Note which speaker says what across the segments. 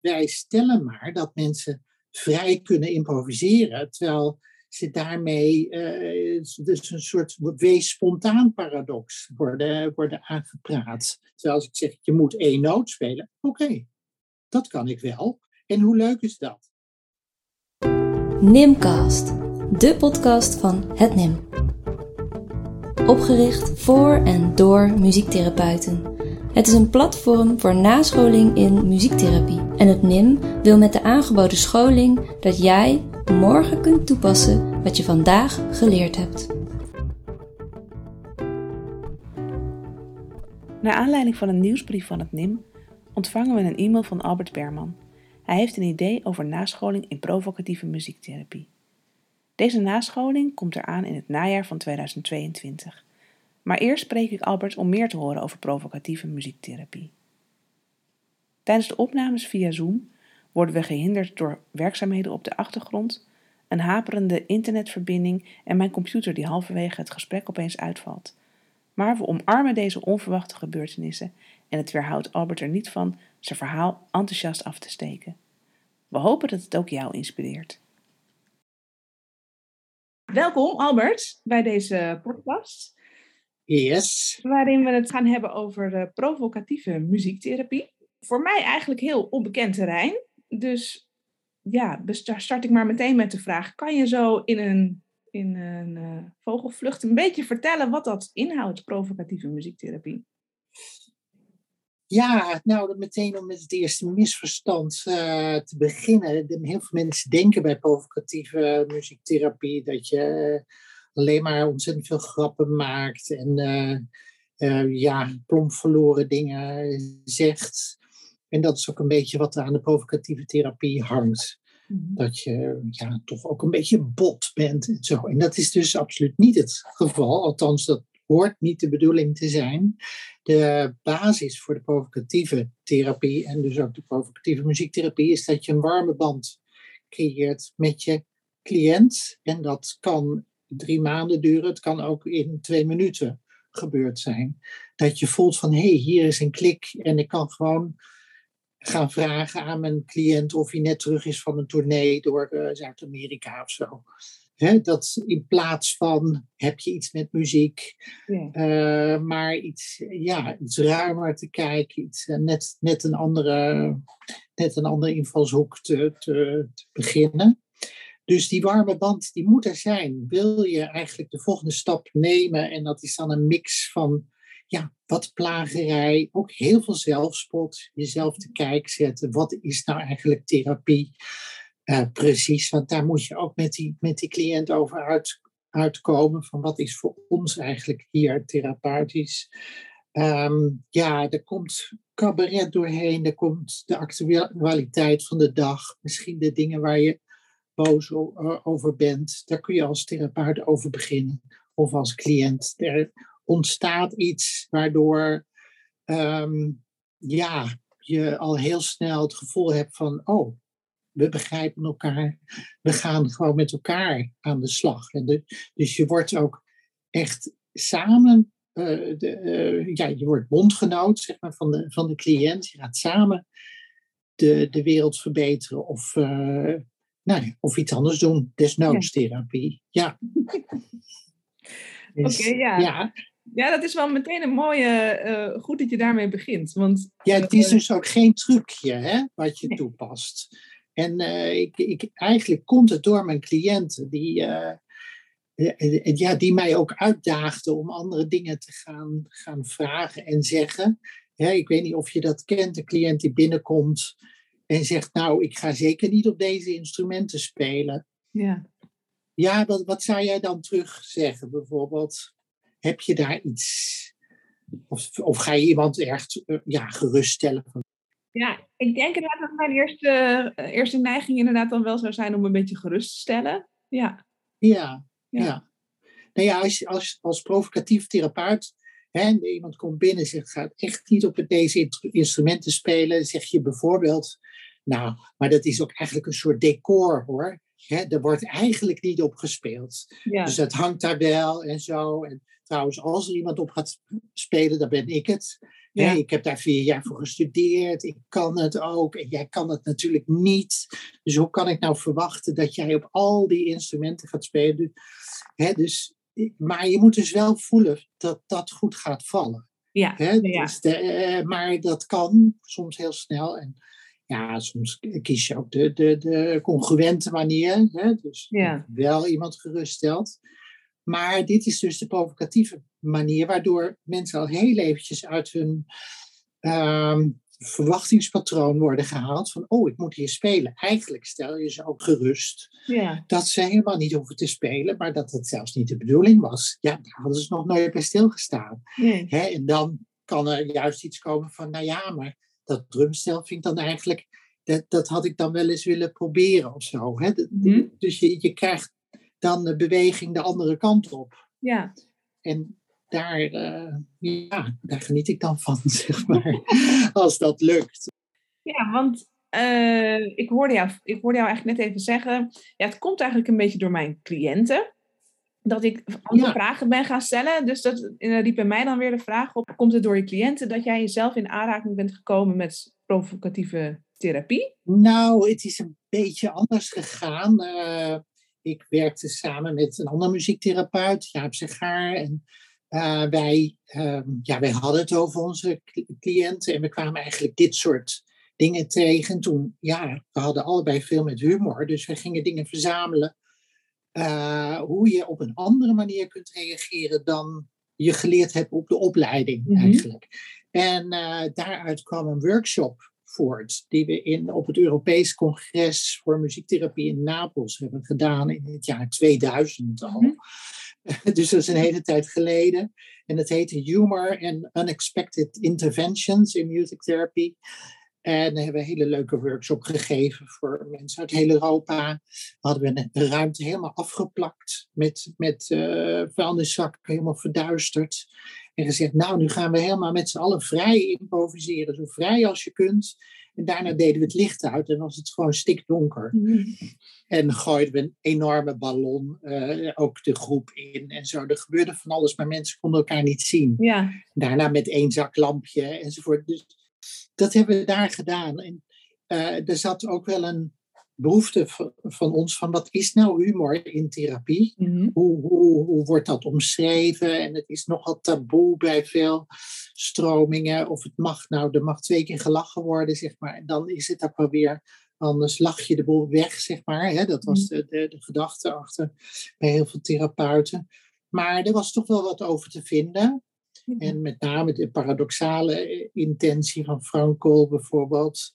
Speaker 1: wij stellen maar dat mensen vrij kunnen improviseren, terwijl ze daarmee uh, dus een soort wees spontaan paradox worden, worden aangepraat. Terwijl als ik zeg, je moet één noot spelen, oké, dat kan ik wel. En hoe leuk is dat?
Speaker 2: Nimcast, de podcast van het NIM. Opgericht voor en door muziektherapeuten. Het is een platform voor nascholing in muziektherapie. En het NIM wil met de aangeboden scholing dat jij morgen kunt toepassen wat je vandaag geleerd hebt.
Speaker 3: Naar aanleiding van een nieuwsbrief van het NIM ontvangen we een e-mail van Albert Berman. Hij heeft een idee over nascholing in provocatieve muziektherapie. Deze nascholing komt eraan in het najaar van 2022. Maar eerst spreek ik Albert om meer te horen over provocatieve muziektherapie. Tijdens de opnames via Zoom worden we gehinderd door werkzaamheden op de achtergrond, een haperende internetverbinding en mijn computer die halverwege het gesprek opeens uitvalt. Maar we omarmen deze onverwachte gebeurtenissen en het weerhoudt Albert er niet van zijn verhaal enthousiast af te steken. We hopen dat het ook jou inspireert. Welkom Albert bij deze podcast.
Speaker 1: Yes.
Speaker 3: Waarin we het gaan hebben over de provocatieve muziektherapie. Voor mij eigenlijk heel onbekend terrein. Dus ja, start ik maar meteen met de vraag: kan je zo in een, in een uh, vogelvlucht een beetje vertellen wat dat inhoudt, provocatieve muziektherapie?
Speaker 1: Ja, nou, meteen om met het eerste misverstand uh, te beginnen. Heel veel mensen denken bij provocatieve muziektherapie dat je alleen maar ontzettend veel grappen maakt en uh, ja, plomp verloren dingen zegt. En dat is ook een beetje wat aan de provocatieve therapie hangt. Mhm. Dat je ja, toch ook een beetje bot bent en zo. En dat is dus absoluut niet het geval. Althans, dat hoort niet de bedoeling te zijn. De basis voor de provocatieve therapie en dus ook de provocatieve muziektherapie is dat je een warme band creëert met je cliënt. En dat kan drie maanden duren. Het kan ook in twee minuten gebeurd zijn. Dat je voelt van hé, hey, hier is een klik en ik kan gewoon gaan vragen aan mijn cliënt of hij net terug is van een tournee door uh, Zuid-Amerika of zo. dat in plaats van heb je iets met muziek, uh, maar iets, ja, iets ruimer te kijken, iets, uh, net, net, een andere, net een andere invalshoek te, te, te beginnen. Dus die warme band, die moet er zijn. Wil je eigenlijk de volgende stap nemen? En dat is dan een mix van ja, wat plagerij, ook heel veel zelfspot, jezelf te kijk zetten. Wat is nou eigenlijk therapie? Uh, precies, want daar moet je ook met die, met die cliënt over uit, uitkomen. Van wat is voor ons eigenlijk hier therapeutisch? Um, ja, er komt cabaret doorheen, er komt de actualiteit van de dag, misschien de dingen waar je boos over bent. Daar kun je als therapeut over beginnen of als cliënt. Er ontstaat iets waardoor ehm, ja, je al heel snel het gevoel hebt van, oh, we begrijpen elkaar, we gaan gewoon met elkaar aan de slag. En dus je wordt ook echt samen, uh, de, uh, ja, je wordt bondgenoot zeg maar, van, de, van de cliënt. Je gaat samen de, de wereld verbeteren of nou, of iets anders doen, desnoods therapie. Ja.
Speaker 3: Oké, dus, ja. ja. Ja, dat is wel meteen een mooie, uh, goed dat je daarmee begint. Want,
Speaker 1: ja, het is uh, dus ook geen trucje hè, wat je toepast. En uh, ik, ik, eigenlijk komt het door mijn cliënten die, ja, die mij ook uitdaagden om andere dingen te gaan, gaan vragen en zeggen. Ja, ik weet niet of je dat kent, de cliënt die binnenkomt en zegt, nou, ik ga zeker niet op deze instrumenten spelen.
Speaker 3: Ja.
Speaker 1: Ja, wat, wat zou jij dan terug zeggen bijvoorbeeld? Heb je daar iets? Of, of ga je iemand echt uh, ja, geruststellen?
Speaker 3: Ja, ik denk inderdaad dat mijn eerste, uh, eerste neiging inderdaad dan wel zou zijn om een beetje gerust te stellen. Ja.
Speaker 1: Ja, ja. ja. Nou ja, als, als, als provocatief therapeut hè, iemand komt binnen en zegt, gaat echt niet op deze instrumenten spelen, zeg je bijvoorbeeld, nou, maar dat is ook eigenlijk een soort decor hoor. Hè, er wordt eigenlijk niet op gespeeld. Ja. Dus dat hangt daar wel en zo. En trouwens, als er iemand op gaat spelen, dan ben ik het. Ja. ik heb daar vier jaar voor gestudeerd. Ik kan het ook. En jij kan het natuurlijk niet. Dus hoe kan ik nou verwachten dat jij op al die instrumenten gaat spelen? Dus, dus, maar je moet dus wel voelen dat dat goed gaat vallen.
Speaker 3: Ja.
Speaker 1: Dus de, eh, maar dat kan soms heel snel. En ja, soms kies je ook de, de, de congruente manier. Hè? Dus
Speaker 3: ja.
Speaker 1: wel iemand geruststelt. Maar dit is dus de provocatieve manier, waardoor mensen al heel eventjes uit hun ehm, verwachtingspatroon worden gehaald. Van, oh, ik moet hier spelen. Eigenlijk stel je ze ook gerust
Speaker 3: ja.
Speaker 1: dat ze helemaal niet hoeven te spelen, maar dat het zelfs niet de bedoeling was. Ja, daar hadden ze nog nooit bij stilgestaan.
Speaker 3: Nee.
Speaker 1: Hè? En dan kan er juist iets komen van, nou ja, maar dat drumstel vind ik dan eigenlijk, dat, dat had ik dan wel eens willen proberen of zo. Hè?
Speaker 3: Mhm.
Speaker 1: Dus je, je krijgt dan de beweging de andere kant op.
Speaker 3: Ja.
Speaker 1: En daar, eh, ja, daar geniet ik dan van, zeg maar, als dat lukt.
Speaker 3: Ja, want eh, ik, hoorde jou, ik hoorde jou eigenlijk net even zeggen, ja, het komt eigenlijk een beetje door mijn cliënten. Dat ik andere
Speaker 1: Ja.
Speaker 3: vragen ben gaan stellen. Dus dat riep bij mij dan weer de vraag op. Komt het door je cliënten dat jij jezelf in aanraking bent gekomen met provocatieve therapie?
Speaker 1: Nou, het is een beetje anders gegaan. Eh, ik werkte samen met een andere muziektherapeut, Jaap Segaar. En eh, wij, ehm, ja, wij hadden het over onze cli- cliënten en we kwamen eigenlijk dit soort dingen tegen. En toen, ja, we hadden allebei veel met humor, dus we gingen dingen verzamelen. Eh, hoe je op een andere manier kunt reageren dan je geleerd hebt op de opleiding
Speaker 3: Mhm.
Speaker 1: eigenlijk. En eh, daaruit kwam een workshop voort, die we in, op het Europees Congres voor Muziektherapie in Napels hebben gedaan in het jaar 2000 al.
Speaker 3: Mhm.
Speaker 1: Dus dat is een hele tijd geleden. En het heette Humor and Unexpected Interventions in Music Therapy. En daar hebben we een hele leuke workshop gegeven voor mensen uit heel Europa. We hadden we een ruimte helemaal afgeplakt met, met eh vuilniszakken, helemaal verduisterd. En gezegd, nou, nu gaan we helemaal met z'n allen vrij improviseren, zo vrij als je kunt. En daarna deden we het licht uit en was het gewoon stikdonker. En gooiden we een enorme ballon eh, ook de groep in en zo. Er gebeurde van alles, maar mensen konden elkaar niet zien.
Speaker 3: Ja,
Speaker 1: Daarna met één zaklampje enzovoort. Dus dat hebben we daar gedaan. En eh, er zat ook wel een behoefte van, van ons van wat is nou humor in therapie?
Speaker 3: Mhm.
Speaker 1: Hoe, hoe, hoe wordt dat omschreven? En het is nogal taboe bij veel stromingen. Of het mag nou, er mag twee keer gelachen worden, zeg maar. En dan is het ook wel weer, anders lach je de boel weg, zeg maar. Hè? Dat was de, de, de gedachte achter bij heel veel therapeuten. Maar er was toch wel wat over te vinden. En met name de paradoxale eh, intentie van Frankl bijvoorbeeld.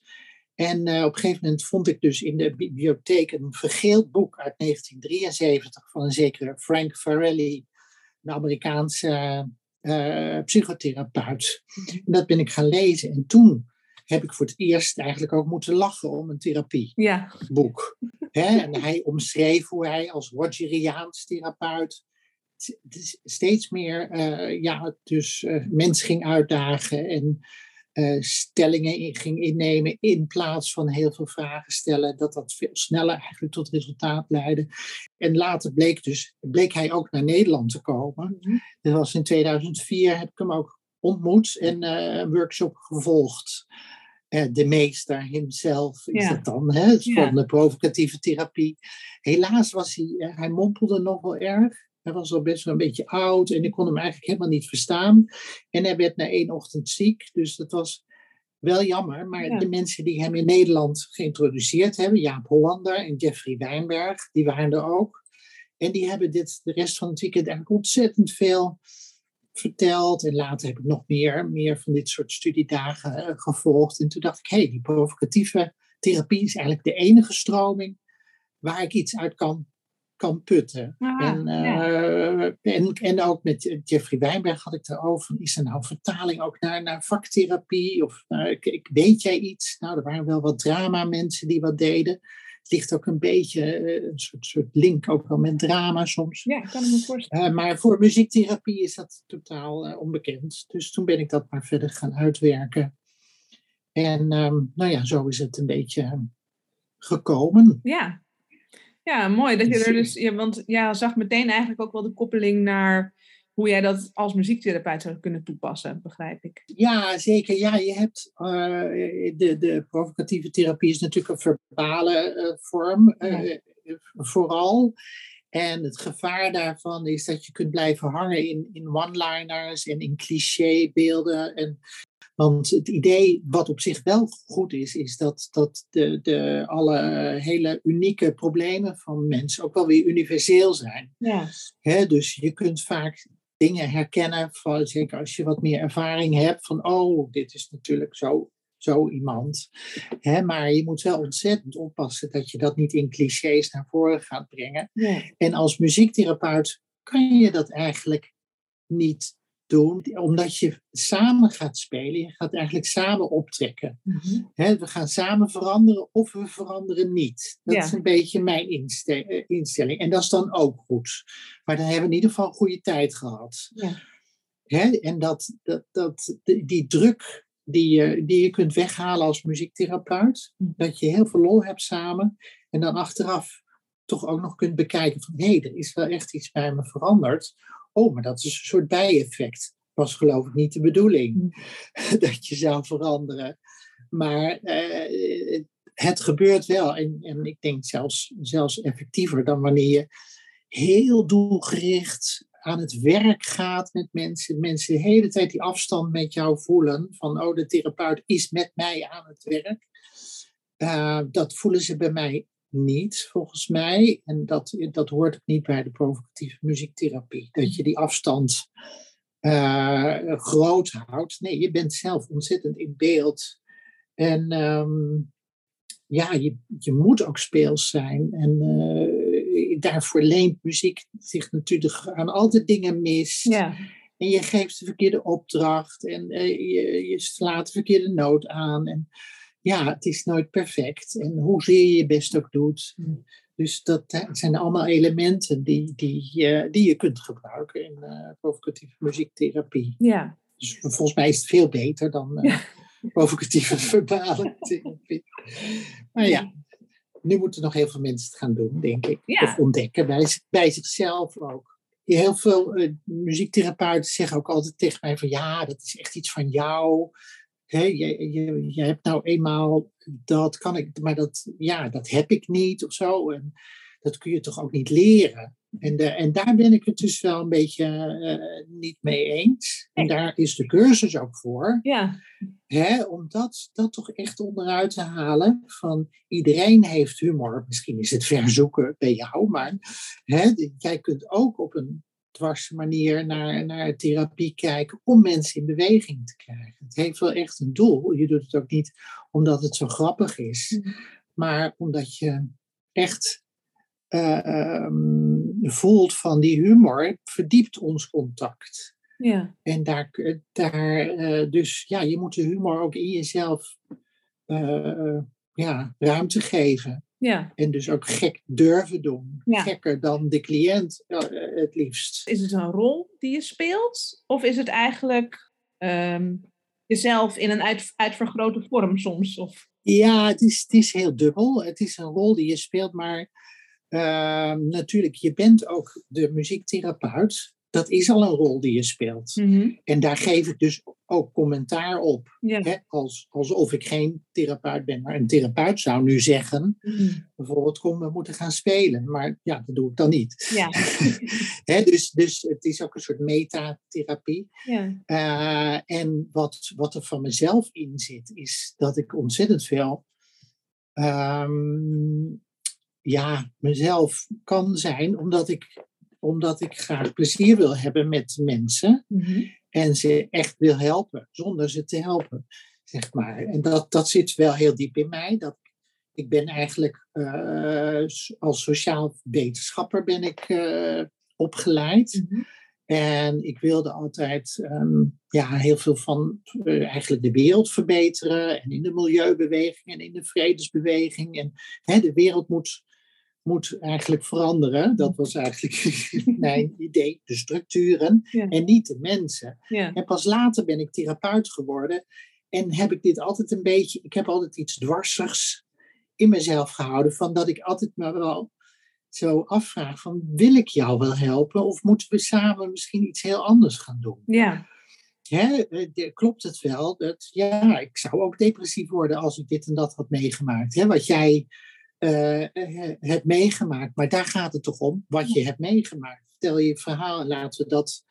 Speaker 1: En eh, op een gegeven moment vond ik dus in de bibliotheek een vergeeld boek uit 1973 van een zekere Frank Farelli, een Amerikaanse eh, psychotherapeut. En dat ben ik gaan lezen. En toen heb ik voor het eerst eigenlijk ook moeten lachen om een therapieboek.
Speaker 3: Ja?
Speaker 1: En hij omschreef hoe hij als Rogeriaans therapeut steeds meer eh, ja, dus, eh, mensen ging uitdagen en eh, stellingen in, ging innemen in plaats van heel veel vragen stellen. Dat dat veel sneller eigenlijk tot resultaat leidde. En later bleek, dus, bleek hij ook naar Nederland te komen.
Speaker 3: Mhm.
Speaker 1: Dat was in 2004, heb ik hem ook ontmoet en een workshop gevolgd. De meester himself is
Speaker 3: Ja.
Speaker 1: dat dan, hè? Het is
Speaker 3: Ja.
Speaker 1: van de provocatieve therapie. Helaas was hij, hij mompelde nog wel erg. Hij was al best wel een beetje oud en ik kon hem eigenlijk helemaal niet verstaan. En hij werd na één ochtend ziek, dus dat was wel jammer. Maar
Speaker 3: Ja.
Speaker 1: de mensen die hem in Nederland geïntroduceerd hebben, Jaap Hollander en Jeffrey Wijnberg, die waren er ook. En die hebben dit de rest van het weekend eigenlijk ontzettend veel verteld. En later heb ik nog meer, meer van dit soort studiedagen eh, gevolgd. En toen dacht ik, hé, hey, die provocatieve therapie is eigenlijk de enige stroming waar ik iets uit kan, kan putten.
Speaker 3: Ah,
Speaker 1: en,
Speaker 3: ja.
Speaker 1: eh, en, en ook met Jeffrey Wijnberg had ik erover. van, Is er nou vertaling ook naar, naar vaktherapie? Of naar, ik, ik- weet jij iets? Nou, er waren wel wat drama mensen die wat deden. Het ligt ook een beetje eh, een soort, soort link ook wel met drama soms.
Speaker 3: ja, ik kan me voorstellen.
Speaker 1: Eh, maar voor muziektherapie is dat totaal onbekend. Dus toen ben ik dat maar verder gaan uitwerken. En ehm, nou ja, zo is het een beetje gekomen.
Speaker 3: Ja. Ja, mooi. Dat je er dus, ja, want ja, zag meteen eigenlijk ook wel de koppeling naar hoe jij dat als muziektherapeut zou kunnen toepassen, begrijp ik.
Speaker 1: Ja, zeker. Ja, je hebt uh, de, de provocatieve therapie is natuurlijk een verbale uh, vorm, uh, vooral. En het gevaar daarvan is dat je kunt blijven hangen in, in one-liners en in clichébeelden. En, want het idee, wat op zich wel goed is, is dat, dat de, de, alle hele unieke problemen van mensen ook wel weer universeel zijn.
Speaker 3: Ja.
Speaker 1: He, dus je kunt vaak dingen herkennen, van, zeker als je wat meer ervaring hebt, van oh, dit is natuurlijk zo, zo iemand. Hè, maar je moet wel ontzettend oppassen dat je dat niet in clichés naar voren gaat brengen.
Speaker 3: Ja.
Speaker 1: En als muziektherapeut kan je dat eigenlijk niet doen, omdat je samen gaat spelen. Je gaat eigenlijk samen optrekken.
Speaker 3: Mhm.
Speaker 1: We gaan samen veranderen of we veranderen niet. Dat
Speaker 3: Ja.
Speaker 1: is een beetje mijn eh, instelling. En dat is dan ook goed. Maar dan hebben we in ieder geval een goede tijd gehad.
Speaker 3: Ja.
Speaker 1: En dat, dat, dat, die, druk die je, die je kunt weghalen als muziektherapeut,
Speaker 3: Mhm.
Speaker 1: dat je heel veel lol hebt samen en dan achteraf toch ook nog kunt bekijken van hé, er is wel echt iets bij me veranderd. Oh, maar dat is een soort bijeffect. Was geloof ik niet de bedoeling dat je zou veranderen. Maar eh, het gebeurt wel. En, en ik denk zelfs, zelfs effectiever dan wanneer je heel doelgericht aan het werk gaat met mensen. Mensen de hele tijd die afstand met jou voelen. Van, oh, de therapeut is met mij aan het werk. Eh, dat voelen ze bij mij niet, volgens mij. En dat, dat hoort ook niet bij de provocatieve muziektherapie. Dat je die afstand eh, groot houdt. Nee, je bent zelf ontzettend in beeld. En ehm, ja, je, je moet ook speels zijn. En eh, daarvoor leent muziek zich natuurlijk aan altijd dingen mis.
Speaker 3: Ja.
Speaker 1: En je geeft de verkeerde opdracht. En eh, je, je slaat de verkeerde noot aan. En ja, het is nooit perfect. En hoezeer je je best ook doet. Dus dat zijn allemaal elementen die, die, die je kunt gebruiken in eh, provocatieve muziektherapie.
Speaker 3: ja.
Speaker 1: Dus volgens mij is het veel beter dan eh, provocatieve verbale therapie. Maar ja, nu moeten nog heel veel mensen het gaan doen, denk ik.
Speaker 3: Ja.
Speaker 1: Of ontdekken bij, bij zichzelf ook. Heel veel eh, muziektherapeuten zeggen ook altijd tegen mij van ja, dat is echt iets van jou. Je, je, je hebt nou eenmaal dat kan ik, maar dat, ja, dat heb ik niet of zo. En dat kun je toch ook niet leren. En, de, en daar ben ik het dus wel een beetje eh, niet mee eens. En daar is de cursus ook voor.
Speaker 3: Ja.
Speaker 1: Hè, om dat, dat toch echt onderuit te halen. Van iedereen heeft humor. Misschien is het verzoeken bij jou, maar hè, jij kunt ook op een dwarse manier naar, naar therapie kijken om mensen in beweging te krijgen. Het heeft wel echt een doel. Je doet het ook niet omdat het zo grappig is,
Speaker 3: Mhm.
Speaker 1: maar omdat je echt eh, ehm, voelt van die humor verdiept ons contact.
Speaker 3: Ja.
Speaker 1: En daar, daar eh, dus ja, je moet de humor ook in jezelf eh, ja, ruimte geven.
Speaker 3: Ja.
Speaker 1: En dus ook gek durven doen.
Speaker 3: Ja.
Speaker 1: Gekker dan de cliënt eh, het liefst.
Speaker 3: Is het een rol die je speelt? Of is het eigenlijk ehm, jezelf in een uit, uitvergrote vorm soms? Of,
Speaker 1: Ja, het is, het is heel dubbel. Het is een rol die je speelt, maar ehm, natuurlijk, je bent ook de muziektherapeut. Dat is al een rol die je speelt. En daar geef ik dus ook commentaar op.
Speaker 3: Ja.
Speaker 1: Hè? Als, alsof ik geen therapeut ben. Maar een therapeut zou nu zeggen, bijvoorbeeld, kom, we moeten gaan spelen. Maar ja, dat doe ik dan niet.
Speaker 3: Ja.
Speaker 1: Hè, dus, dus het is ook een soort metatherapie.
Speaker 3: ja.
Speaker 1: Eh, en wat, wat er van mezelf in zit, is dat ik ontzettend veel ehm, ja, mezelf kan zijn, omdat ik, omdat ik graag plezier wil hebben met mensen en ze echt wil helpen, zonder ze te helpen, zeg maar. En dat, dat zit wel heel diep in mij. Dat, ik ben eigenlijk eh, als sociaal wetenschapper ben ik eh, opgeleid. En ik wilde altijd ehm, ja, heel veel van eh, eigenlijk de wereld verbeteren. En in de milieubeweging en in de vredesbeweging. En hè, de wereld moet, moet eigenlijk veranderen. Dat was eigenlijk mijn idee. De structuren
Speaker 3: Ja.
Speaker 1: en niet de mensen.
Speaker 3: Ja.
Speaker 1: En pas later ben ik therapeut geworden. En heb ik dit altijd een beetje. Ik heb altijd iets dwarsigs in mezelf gehouden. Van dat ik altijd maar wel zo afvraag van wil ik jou wel helpen of moeten we samen misschien iets heel anders gaan doen?
Speaker 3: Ja.
Speaker 1: Hè, eh, klopt het wel dat ja, ik zou ook depressief worden als ik dit en dat had meegemaakt. Hè, wat jij uh, hebt meegemaakt, maar daar gaat het toch om, wat je hebt meegemaakt. Vertel je verhaal en laten we dat,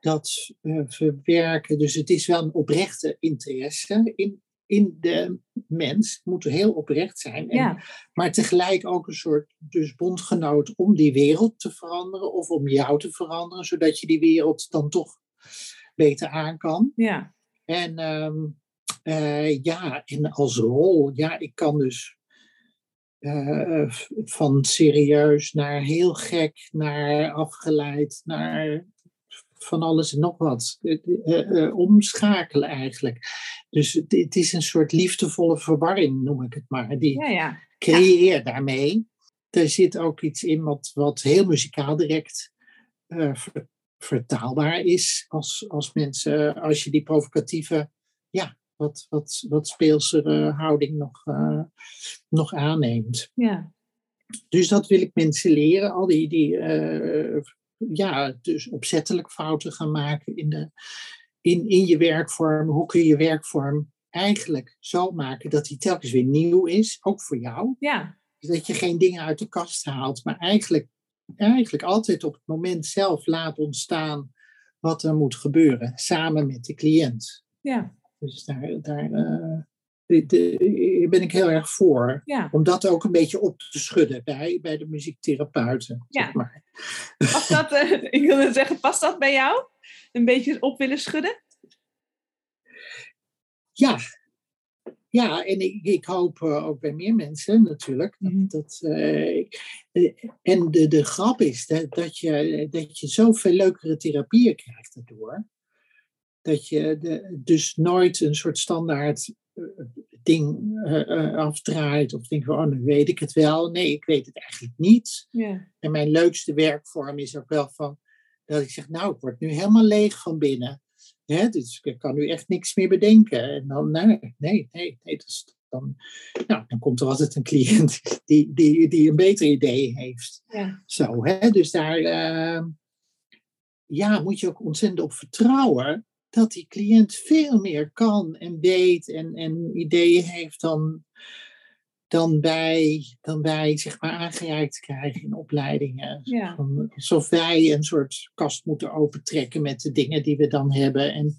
Speaker 1: dat verwerken. Dus het is wel een oprechte interesse in, in de mens. Het moet heel oprecht zijn. En, Maar tegelijk ook een soort dus bondgenoot om die wereld te veranderen of om jou te veranderen, zodat je die wereld dan toch beter aan kan.
Speaker 3: Ja.
Speaker 1: En ehm, eh, ja, en als rol, ja, ik kan dus uh, van serieus naar heel gek, naar afgeleid, naar van alles en nog wat. Uh, omschakelen eigenlijk. Dus het, het, is een soort liefdevolle verwarring, noem ik het maar. Die
Speaker 3: ja, ja.
Speaker 1: creëer ja. daarmee. Er zit ook iets in wat, wat heel muzikaal direct vertaalbaar is. Als, als mensen, als je die provocatieve, ja, wat, wat, wat speelsere houding nog, nog aanneemt.
Speaker 3: Ja.
Speaker 1: Dus dat wil ik mensen leren, al die, die ja, dus opzettelijk fouten gaan maken in, de, in, in je werkvorm. Hoe kun je je werkvorm eigenlijk zo maken dat die telkens weer nieuw is, ook voor jou.
Speaker 3: Ja.
Speaker 1: Dat je geen dingen uit de kast haalt, maar eigenlijk, eigenlijk altijd op het moment zelf laat ontstaan wat er moet gebeuren, samen met de cliënt.
Speaker 3: Ja.
Speaker 1: Dus daar, daar, de, ben ik heel erg voor.
Speaker 3: Ja.
Speaker 1: Om dat ook een beetje op te schudden bij, bij de muziektherapeuten.
Speaker 3: Ja.
Speaker 1: Zeg maar.
Speaker 3: Past dat, uh, ik wilde zeggen, past dat bij jou? Een beetje op willen schudden?
Speaker 1: Ja. Ja, en ik, ik hoop uh, ook bij meer mensen natuurlijk. Dat,
Speaker 3: Mhm.
Speaker 1: dat, uh, en de, de grap is dat, dat, je, dat je zoveel leukere therapieën krijgt daardoor. Dat je de, dus nooit een soort standaard ding uh, afdraait of denk van, oh, nu weet ik het wel. Nee, ik weet het eigenlijk niet.
Speaker 3: Ja.
Speaker 1: En mijn leukste werkvorm is ook wel van, dat ik zeg, nou, ik word nu helemaal leeg van binnen. Hè, dus ik kan nu echt niks meer bedenken. En dan, nee, nee, nee, nee dus dan, nou, dan komt er altijd een cliënt die, die, die een beter idee heeft.
Speaker 3: Ja.
Speaker 1: Zo, hè, dus daar uh, ja, moet je ook ontzettend op vertrouwen dat die cliënt veel meer kan en weet en, en ideeën heeft dan, dan wij, dan wij zeg maar aangereikt krijgen in opleidingen.
Speaker 3: Ja.
Speaker 1: Alsof wij een soort kast moeten opentrekken met de dingen die we dan hebben. En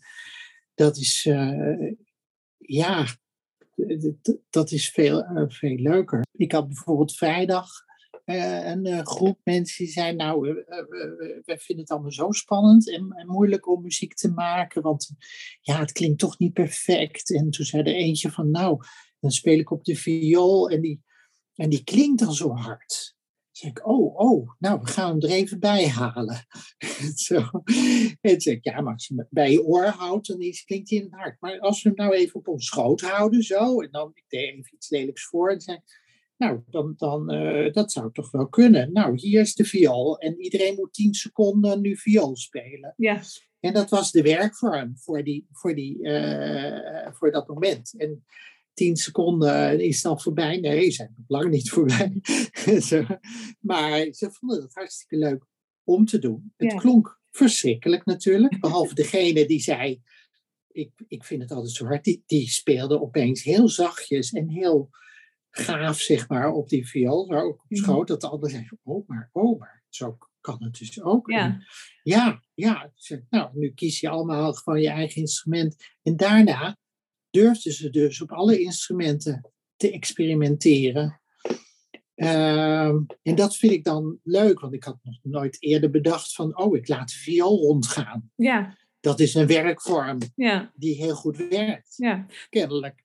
Speaker 1: dat is, uh, ja, dat is veel, uh, veel leuker. Ik had bijvoorbeeld vrijdag een uh, groep mensen die zeiden, nou, uh, wij vinden het allemaal zo spannend en, en, moeilijk om muziek te maken, want ja, het klinkt toch niet perfect. En toen zei er eentje van, nou, dan speel ik op de viool en die, en die klinkt dan zo hard. Zei ik, oh, oh, nou, we gaan hem er even bij halen. zo. En zei ik, ja, maar als je hem bij je oor houdt, dan klinkt hij in het hart. Maar als we hem nou even op ons schoot houden, zo, en dan, ik deed even iets lelijks voor, en zei nou, dan, dan uh, dat zou toch wel kunnen. Nou, hier is de viool. En iedereen moet tien seconden nu viool spelen.
Speaker 3: Ja.
Speaker 1: En dat was de werkvorm voor, die, voor, die, uh, voor dat moment. En tien seconden is dan voorbij. Nee, ze zijn nog lang niet voorbij. maar ze vonden het hartstikke leuk om te doen. Het
Speaker 3: Ja.
Speaker 1: klonk verschrikkelijk natuurlijk. Behalve degene die zei, ik, ik vind het altijd zo hard. Die, die speelde opeens heel zachtjes en heel gaaf, zeg maar, op die viool. Zo ook op
Speaker 3: Mhm.
Speaker 1: schoot. Dat de ander zei, oh maar, oh maar. Zo kan het dus ook.
Speaker 3: Ja.
Speaker 1: En ja, ja. Nou, nu kies je allemaal gewoon je eigen instrument. En daarna durfden ze dus op alle instrumenten te experimenteren. Ehm, en dat vind ik dan leuk, want ik had nog nooit eerder bedacht van, oh, ik laat de viool rondgaan.
Speaker 3: Ja.
Speaker 1: Dat is een werkvorm
Speaker 3: Ja.
Speaker 1: die heel goed werkt,
Speaker 3: Ja.
Speaker 1: kennelijk.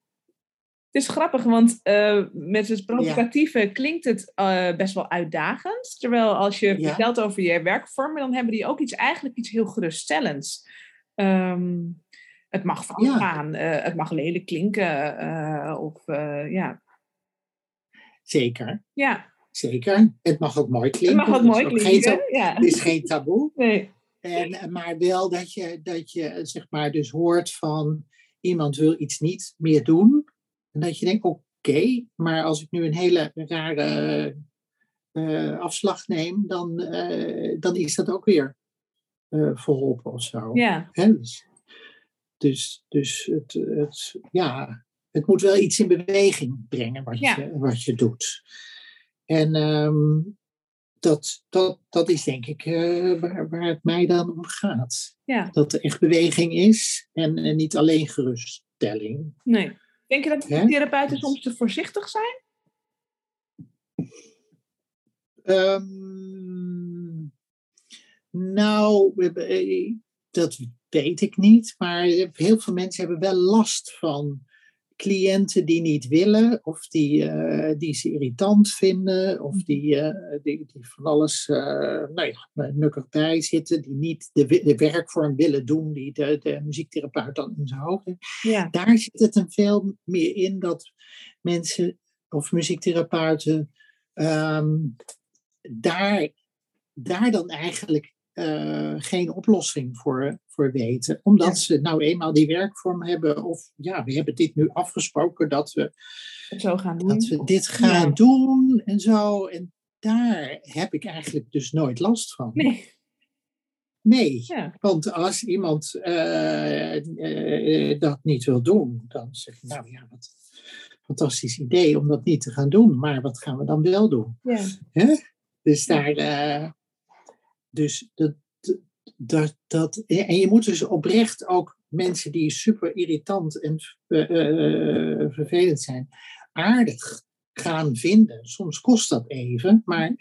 Speaker 3: Het is grappig, want uh, met het provocatieve ja. klinkt het uh, best wel uitdagend. Terwijl als je ja. vertelt over je werkvormen, dan hebben die ook iets, eigenlijk iets heel geruststellends. Um, het mag ja. gaan, uh, het mag lelijk klinken. eh, of ja.
Speaker 1: Zeker.
Speaker 3: Ja.
Speaker 1: Zeker. Het mag ook mooi klinken.
Speaker 3: Het mag ook mooi klinken.
Speaker 1: Het is geen taboe.
Speaker 3: Nee.
Speaker 1: En, maar wel dat je, dat je zeg maar dus hoort van iemand wil iets niet meer doen. Dat je denkt, oké, okay, maar als ik nu een hele rare eh, afslag neem, dan, eh, dan is dat ook weer uh, verholpen of zo.
Speaker 3: Ja.
Speaker 1: Hè? Dus, dus, dus het, het, ja, het moet wel iets in beweging brengen wat,
Speaker 3: Ja.
Speaker 1: je, wat je doet. En ehm, dat, dat, dat is denk ik waar, waar het mij dan om gaat.
Speaker 3: Ja,
Speaker 1: Dat er echt beweging is en, en niet alleen geruststelling.
Speaker 3: nee. Denk je dat
Speaker 1: Hè?
Speaker 3: therapeuten soms te voorzichtig zijn?
Speaker 1: Ehm, nou, hebben, eh, dat weet ik niet. Maar heel veel mensen hebben wel last van cliënten die niet willen, of die, eh, die ze irritant vinden, of die, eh, die, die van alles eh nou ja, nukkig bij zitten, die niet de, de werkvorm willen doen die de, de muziektherapeut dan in zijn hoofd heeft
Speaker 3: Ja.
Speaker 1: daar zit het hem veel meer in dat mensen of muziektherapeuten ehm, daar, daar dan eigenlijk eh, geen oplossing voor, voor weten. Omdat
Speaker 3: Ja.
Speaker 1: ze nou eenmaal die werkvorm hebben. Of ja, we hebben dit nu afgesproken dat we,
Speaker 3: zo gaan doen.
Speaker 1: dat we dit gaan
Speaker 3: Ja.
Speaker 1: doen en zo. En daar heb ik eigenlijk dus nooit last van.
Speaker 3: Nee.
Speaker 1: Nee.
Speaker 3: Ja.
Speaker 1: Want als iemand eh, eh, dat niet wil doen, dan zeg je, nou ja, wat fantastisch idee om dat niet te gaan doen. Maar wat gaan we dan wel doen?
Speaker 3: Ja.
Speaker 1: Dus daar, dus dat, dat, dat, en je moet dus oprecht ook mensen die super irritant en eh, eh, vervelend zijn, aardig gaan vinden. Soms kost dat even, maar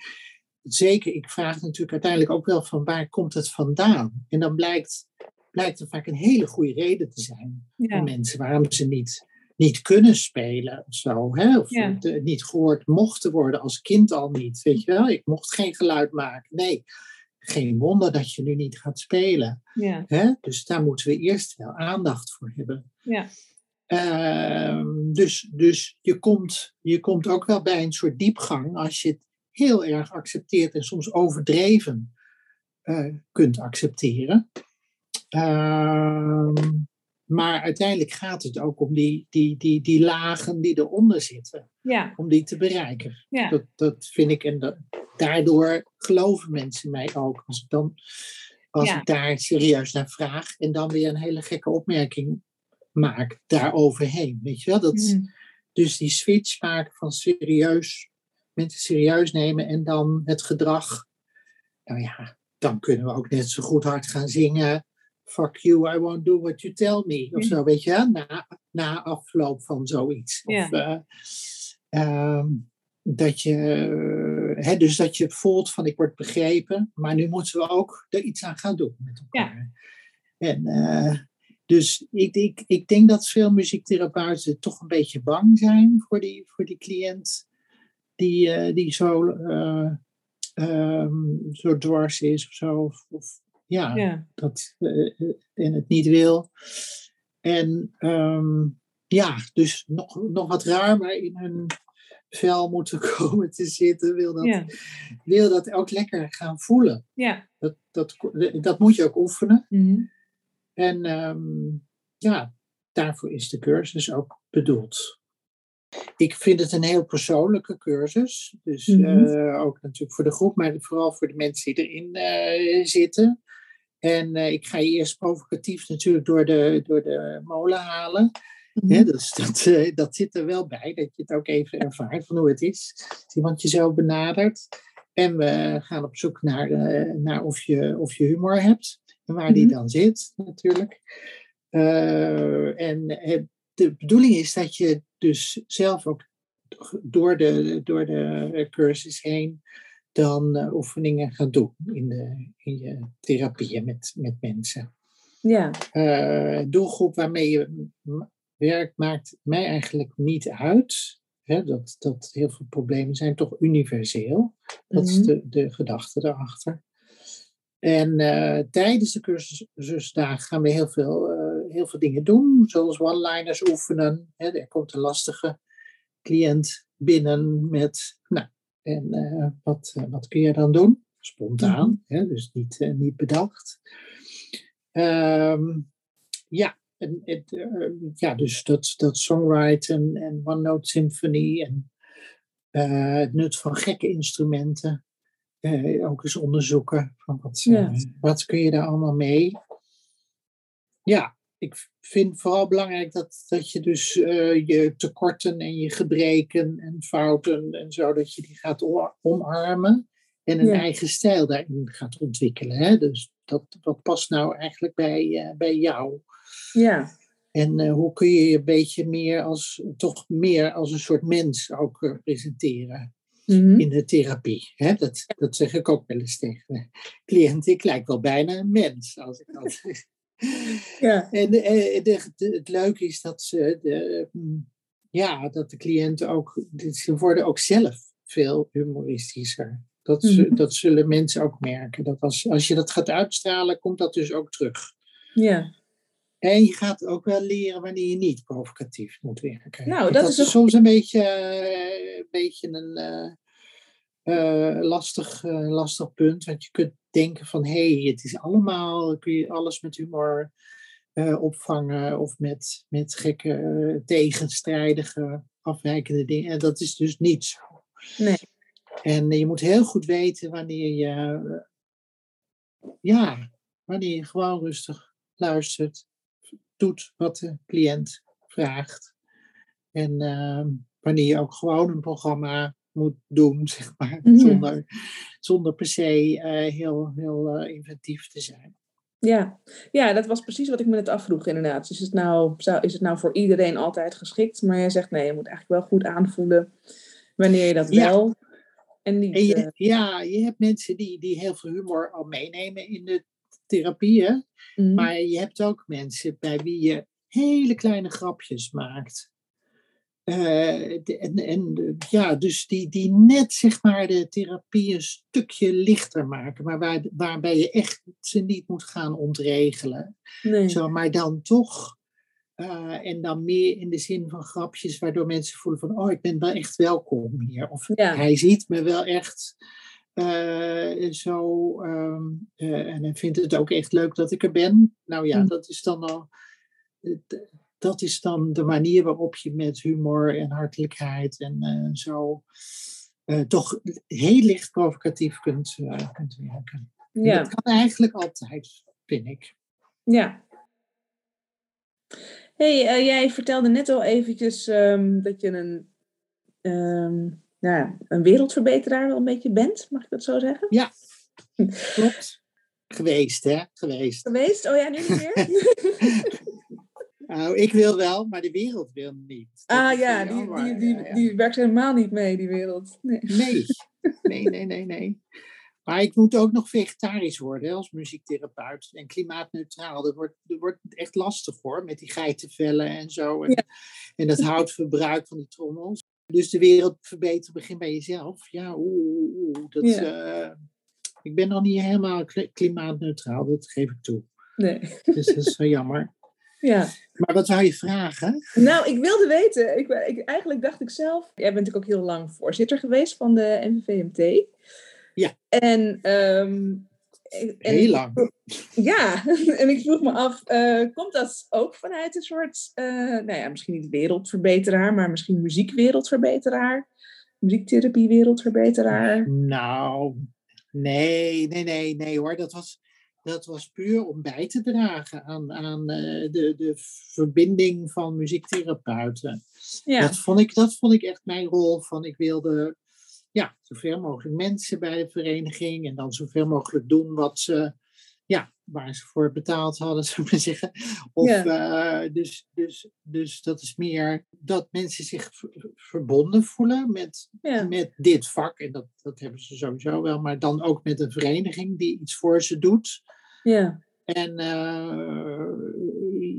Speaker 1: zeker, ik vraag natuurlijk uiteindelijk ook wel van waar komt het vandaan? En dan blijkt, blijkt er vaak een hele goede reden te zijn
Speaker 3: Ja.
Speaker 1: voor mensen waarom ze niet, niet kunnen spelen of zo. Hè? Of
Speaker 3: Ja.
Speaker 1: niet gehoord mochten worden als kind al niet. Weet je wel, ik mocht geen geluid maken. Nee, geen wonder dat je nu niet gaat spelen.
Speaker 3: Ja.
Speaker 1: Hè? Dus daar moeten we eerst wel aandacht voor hebben.
Speaker 3: Ja.
Speaker 1: Ehm, dus dus je, komt, je komt ook wel bij een soort diepgang als je het heel erg accepteert en soms overdreven eh, kunt accepteren. Ehm, maar uiteindelijk gaat het ook om die, die, die, die lagen die eronder zitten,
Speaker 3: Ja.
Speaker 1: om die te bereiken.
Speaker 3: Ja.
Speaker 1: Dat, dat vind ik, en dat, daardoor geloven mensen mij ook. Als ik, dan, als
Speaker 3: Ja.
Speaker 1: ik daar serieus naar vraag en dan weer een hele gekke opmerking maak daaroverheen. Weet je wel? Dat,
Speaker 3: Mhm.
Speaker 1: Dus die switch maken van serieus, mensen serieus nemen en dan het gedrag. Nou ja, dan kunnen we ook net zo goed hard gaan zingen. Fuck you, I won't do what you tell me. Of
Speaker 3: Ja.
Speaker 1: zo, weet je, wel, na, na afloop van zoiets.
Speaker 3: Ja.
Speaker 1: Of, eh, ehm, dat je, hè, dus dat je voelt van ik word begrepen, maar nu moeten we ook er iets aan gaan doen met elkaar. En eh, dus ik, ik, ik denk dat veel muziektherapeuten toch een beetje bang zijn voor die, voor die cliënt die, eh, die zo, eh, ehm, zo dwars is of zo. Of, of ja,
Speaker 3: Ja.
Speaker 1: dat, eh, en het niet wil. En ehm, ja, dus nog, nog wat ruimer in hun vel moeten komen te zitten, wil dat,
Speaker 3: Ja.
Speaker 1: wil dat ook lekker gaan voelen.
Speaker 3: Ja.
Speaker 1: Dat, dat, dat moet je ook oefenen.
Speaker 3: Mhm.
Speaker 1: En ehm, ja, daarvoor is de cursus ook bedoeld. Ik vind het een heel persoonlijke cursus. Dus
Speaker 3: Mhm.
Speaker 1: eh, ook natuurlijk voor de groep, maar vooral voor de mensen die erin eh, zitten. En eh, ik ga je eerst provocatief natuurlijk door de, door de molen halen.
Speaker 3: Mhm.
Speaker 1: Hè, dus dat, eh, dat zit er wel bij, dat je het ook even ervaart van hoe het is. Als iemand je zo benadert. En we gaan op zoek naar, eh, naar of, je, of je humor hebt. En waar die
Speaker 3: Mhm.
Speaker 1: dan zit, natuurlijk. Eh, en de bedoeling is dat je dus zelf ook door de, door de cursus heen dan oefeningen gaat doen in, de, in je therapieën met, met mensen
Speaker 3: Ja.
Speaker 1: doelgroep waarmee je werkt maakt mij eigenlijk niet uit. Hè, dat, dat heel veel problemen zijn toch universeel. Dat is
Speaker 3: Mhm.
Speaker 1: de, de gedachte daarachter. En eh, tijdens de cursusdagen gaan we heel veel, eh, heel veel dingen doen, zoals one-liners oefenen. Hè, er komt een lastige cliënt binnen met, nou, en eh, wat, wat kun je dan doen? Spontaan, hè, dus niet, niet bedacht. Ehm, ja, en, eh, ja, dus dat, dat songwriten en one-note symphony en het nut van gekke instrumenten ook eens onderzoeken. Van wat,
Speaker 3: Ja.
Speaker 1: wat kun je daar allemaal mee? Ja, ik vind vooral belangrijk dat, dat je dus eh, je tekorten en je gebreken en fouten en zo, dat je die gaat omarmen en een
Speaker 3: Ja.
Speaker 1: eigen stijl daarin gaat ontwikkelen. Hè? Dus dat, wat past nou eigenlijk bij, eh, bij jou?
Speaker 3: Ja.
Speaker 1: En eh, hoe kun je je een beetje meer als, toch meer als een soort mens ook eh, presenteren
Speaker 3: Mhm.
Speaker 1: in de therapie? Hè? Dat, dat zeg ik ook wel eens tegen de cliënten. Ik lijk wel bijna een mens als ik dat zeg.
Speaker 3: Ja.
Speaker 1: En eh, de, de- het leuke is dat ze, de, mm, ja, dat de cliënten ook, ze worden ook zelf veel humoristischer. Dat, ze-
Speaker 3: Mhm.
Speaker 1: dat zullen mensen ook merken. Dat als, als je dat gaat uitstralen, komt dat dus ook terug.
Speaker 3: Ja.
Speaker 1: En je gaat ook wel leren wanneer je niet provocatief moet werken.
Speaker 3: Nou, dat is een
Speaker 1: soms een beetje, eh, een, beetje een eh, eh, lastig, eh, lastig punt. Want je kunt denken van, hé, hey, het is allemaal, kun je alles met humor opvangen. Of met, met gekke, tegenstrijdige, afwijkende dingen. En dat is dus niet zo.
Speaker 3: Nee.
Speaker 1: En je moet heel goed weten wanneer je, ja, wanneer je gewoon rustig luistert, doet wat de cliënt vraagt. En ehm, wanneer je ook gewoon een programma moet doen, zeg maar, zonder, zonder per se eh, heel, heel eh, inventief te zijn.
Speaker 3: Ja. ja, dat was precies wat ik me net afvroeg inderdaad. Is het, nou, zou, is het nou voor iedereen altijd geschikt? Maar jij zegt nee, je moet eigenlijk wel goed aanvoelen wanneer je dat
Speaker 1: Ja.
Speaker 3: wel en niet...
Speaker 1: En je,
Speaker 3: eh,
Speaker 1: ja, je hebt mensen die, die heel veel humor al meenemen in de therapie, hè?
Speaker 3: mhm.
Speaker 1: Maar je hebt ook mensen bij wie je hele kleine grapjes maakt. Eh, de- en, ja, dus die, die net zeg maar de therapie een stukje lichter maken, maar waar, waarbij je echt ze niet moet gaan ontregelen.
Speaker 3: nee.
Speaker 1: Zo, maar dan toch, eh, en dan meer in de zin van grapjes, waardoor mensen voelen van, oh, ik ben wel echt welkom hier. Of
Speaker 3: Ja.
Speaker 1: hij ziet me wel echt eh, zo, ehm, eh, en hij vindt het ook echt leuk dat ik er ben. Nou ja,
Speaker 3: Mm.
Speaker 1: dat is dan al, dat is dan de manier waarop je met humor en hartelijkheid en eh, zo toch heel licht provocatief kunt, kunt werken. En
Speaker 3: Ja.
Speaker 1: Dat kan eigenlijk altijd, vind ik.
Speaker 3: Ja. hey, jij vertelde net al eventjes ehm, dat je een, ehm, ja, een wereldverbeteraar wel een beetje bent, mag ik dat zo zeggen?
Speaker 1: Klopt. Geweest, hè? Geweest.
Speaker 3: Geweest? Oh ja, nu niet meer?
Speaker 1: Nou, ik wil wel, maar de wereld wil niet. Dat
Speaker 3: ah ja, die,
Speaker 1: jammer.
Speaker 3: die, die,
Speaker 1: Ja, ja.
Speaker 3: die werkt helemaal niet mee, die wereld. Nee.
Speaker 1: Nee. nee, nee, nee, nee. Maar ik moet ook nog vegetarisch worden als muziektherapeut. En klimaatneutraal. Dat wordt, dat wordt echt lastig hoor, met die geitenvellen en zo. En,
Speaker 3: Ja.
Speaker 1: en dat houtverbruik van die trommels. Dus de wereld verbeteren begint bij jezelf. Ja, oeh, dat, eh, ik ben nog niet helemaal kli- klimaatneutraal, dat geef ik toe.
Speaker 3: nee.
Speaker 1: Dus dat is wel jammer.
Speaker 3: Ja.
Speaker 1: Maar wat zou je vragen?
Speaker 3: Nou, ik wilde weten, ik, ik, eigenlijk dacht ik zelf, jij bent natuurlijk ook heel lang voorzitter geweest van de NVVMT.
Speaker 1: Ja.
Speaker 3: En, ehm, en-
Speaker 1: Heel lang.
Speaker 3: Ja, en ik vroeg me af, eh, komt dat ook vanuit een soort, eh, nou ja, misschien niet wereldverbeteraar, maar misschien muziekwereldverbeteraar, muziektherapie-wereldverbeteraar?
Speaker 1: Nou, nee, nee, nee, nee hoor. Dat was, dat was puur om bij te dragen aan, aan eh, de, de verbinding van muziektherapeuten.
Speaker 3: Ja,
Speaker 1: Dat, vond ik, dat vond ik echt mijn rol. Van ik wilde ja, zoveel mogelijk mensen bij de vereniging en dan zoveel mogelijk doen wat ze, ja, waar ze voor betaald hadden, zou ik maar zeggen. Of, eh, dus, dus, dus dat is meer dat mensen zich ver- verbonden voelen met,
Speaker 3: ja,
Speaker 1: met dit vak. En dat, dat hebben ze sowieso wel, maar dan ook met een vereniging die iets voor ze doet.
Speaker 3: ja,
Speaker 1: En eh,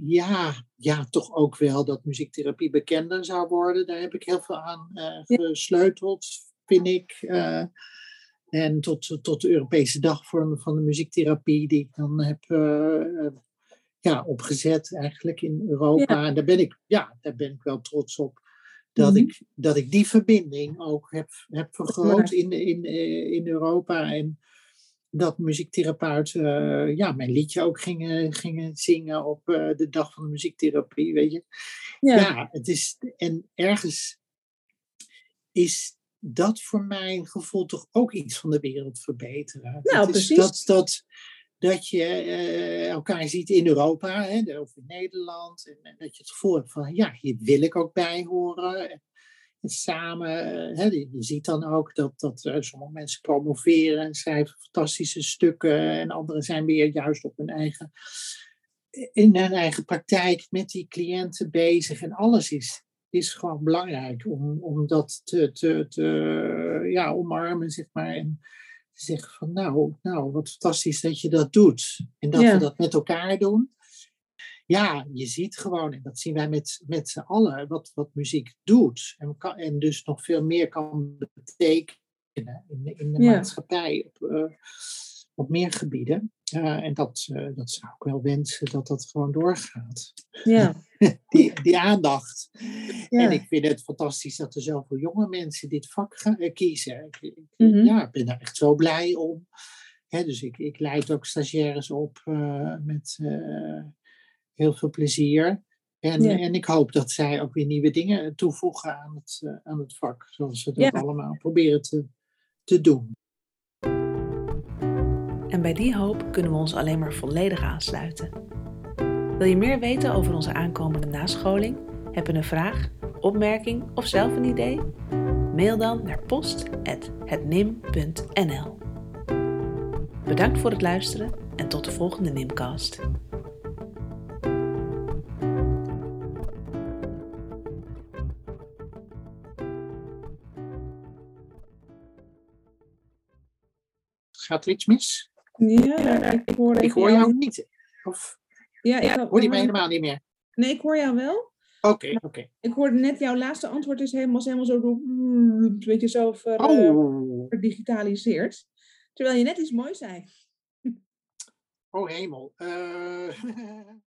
Speaker 1: ja, ja, toch ook wel dat muziektherapie bekender zou worden. Daar heb ik heel veel aan eh, gesleuteld, vind ik. Eh, en tot, tot de Europese dag voor, van de muziektherapie, die ik dan heb eh, eh, ja, opgezet eigenlijk in Europa. En daar ben ik, ja, daar ben ik wel trots op. Dat,
Speaker 3: Mhm.
Speaker 1: ik, dat ik die verbinding ook heb, heb vergroot in, in, in Europa. En dat muziektherapeuten ja, mijn liedje ook gingen, gingen zingen op de dag van de muziektherapie, weet je.
Speaker 3: ja,
Speaker 1: Ja, het is, en ergens is dat voor mijn gevoel toch ook iets van de wereld verbeteren.
Speaker 4: Nou,
Speaker 1: dat
Speaker 4: precies.
Speaker 1: Dat, dat, dat je eh, elkaar ziet in Europa hè, of in Nederland. En, en dat je het gevoel hebt van, ja, hier wil ik ook bij horen. En, en samen, hè, je je ziet dan ook dat, dat eh, sommige mensen promoveren en schrijven fantastische stukken. En anderen zijn weer juist op hun eigen, in hun eigen praktijk met die cliënten bezig. En alles is, is gewoon belangrijk om, om dat te, te, te ja, omarmen, zeg maar. En te zeggen van, nou, nou, wat fantastisch dat je dat doet. En dat
Speaker 4: Ja.
Speaker 1: we dat met elkaar doen. Ja, je ziet gewoon, en dat zien wij met, met z'n allen, wat, wat muziek doet. En, kan, en dus nog veel meer kan betekenen in, in de
Speaker 4: Ja.
Speaker 1: maatschappij op, eh, op meer gebieden. Ja, en dat, eh, dat zou ik wel wensen dat dat gewoon doorgaat.
Speaker 4: Ja,
Speaker 1: Die, die aandacht.
Speaker 4: ja.
Speaker 1: En ik vind het fantastisch dat er zoveel jonge mensen dit vak gaan, eh, kiezen. Ik, ik-
Speaker 4: Mhm.
Speaker 1: Ja, ik ben daar echt zo blij om. Hè, dus ik, ik leid ook stagiaires op eh, met eh, heel veel plezier. En,
Speaker 4: Ja.
Speaker 1: en ik hoop dat zij ook weer nieuwe dingen toevoegen aan het, eh, aan het vak. Zoals ze dat
Speaker 4: Ja.
Speaker 1: allemaal proberen te, te doen.
Speaker 3: En bij die hoop kunnen we ons alleen maar volledig aansluiten. Wil je meer weten over onze aankomende nascholing? Heb je een vraag, opmerking of zelf een idee? Mail dan naar post.hetnim.nl Bedankt voor het luisteren en tot de volgende Nimcast.
Speaker 1: Gaat er iets mis?
Speaker 4: Ja ik hoor,
Speaker 1: Ik hoor jou niet. Of
Speaker 4: Ja, ik
Speaker 1: hoor je me helemaal niet meer?
Speaker 4: Nee, ik hoor jou wel.
Speaker 1: Oké, oké.
Speaker 4: Ik hoorde net jouw laatste antwoord is helemaal, helemaal zo door, weet je, zo ver, eh,
Speaker 1: Oh,
Speaker 4: verdigitaliseerd. Terwijl je net iets moois zei.
Speaker 1: oh hemel. Eh,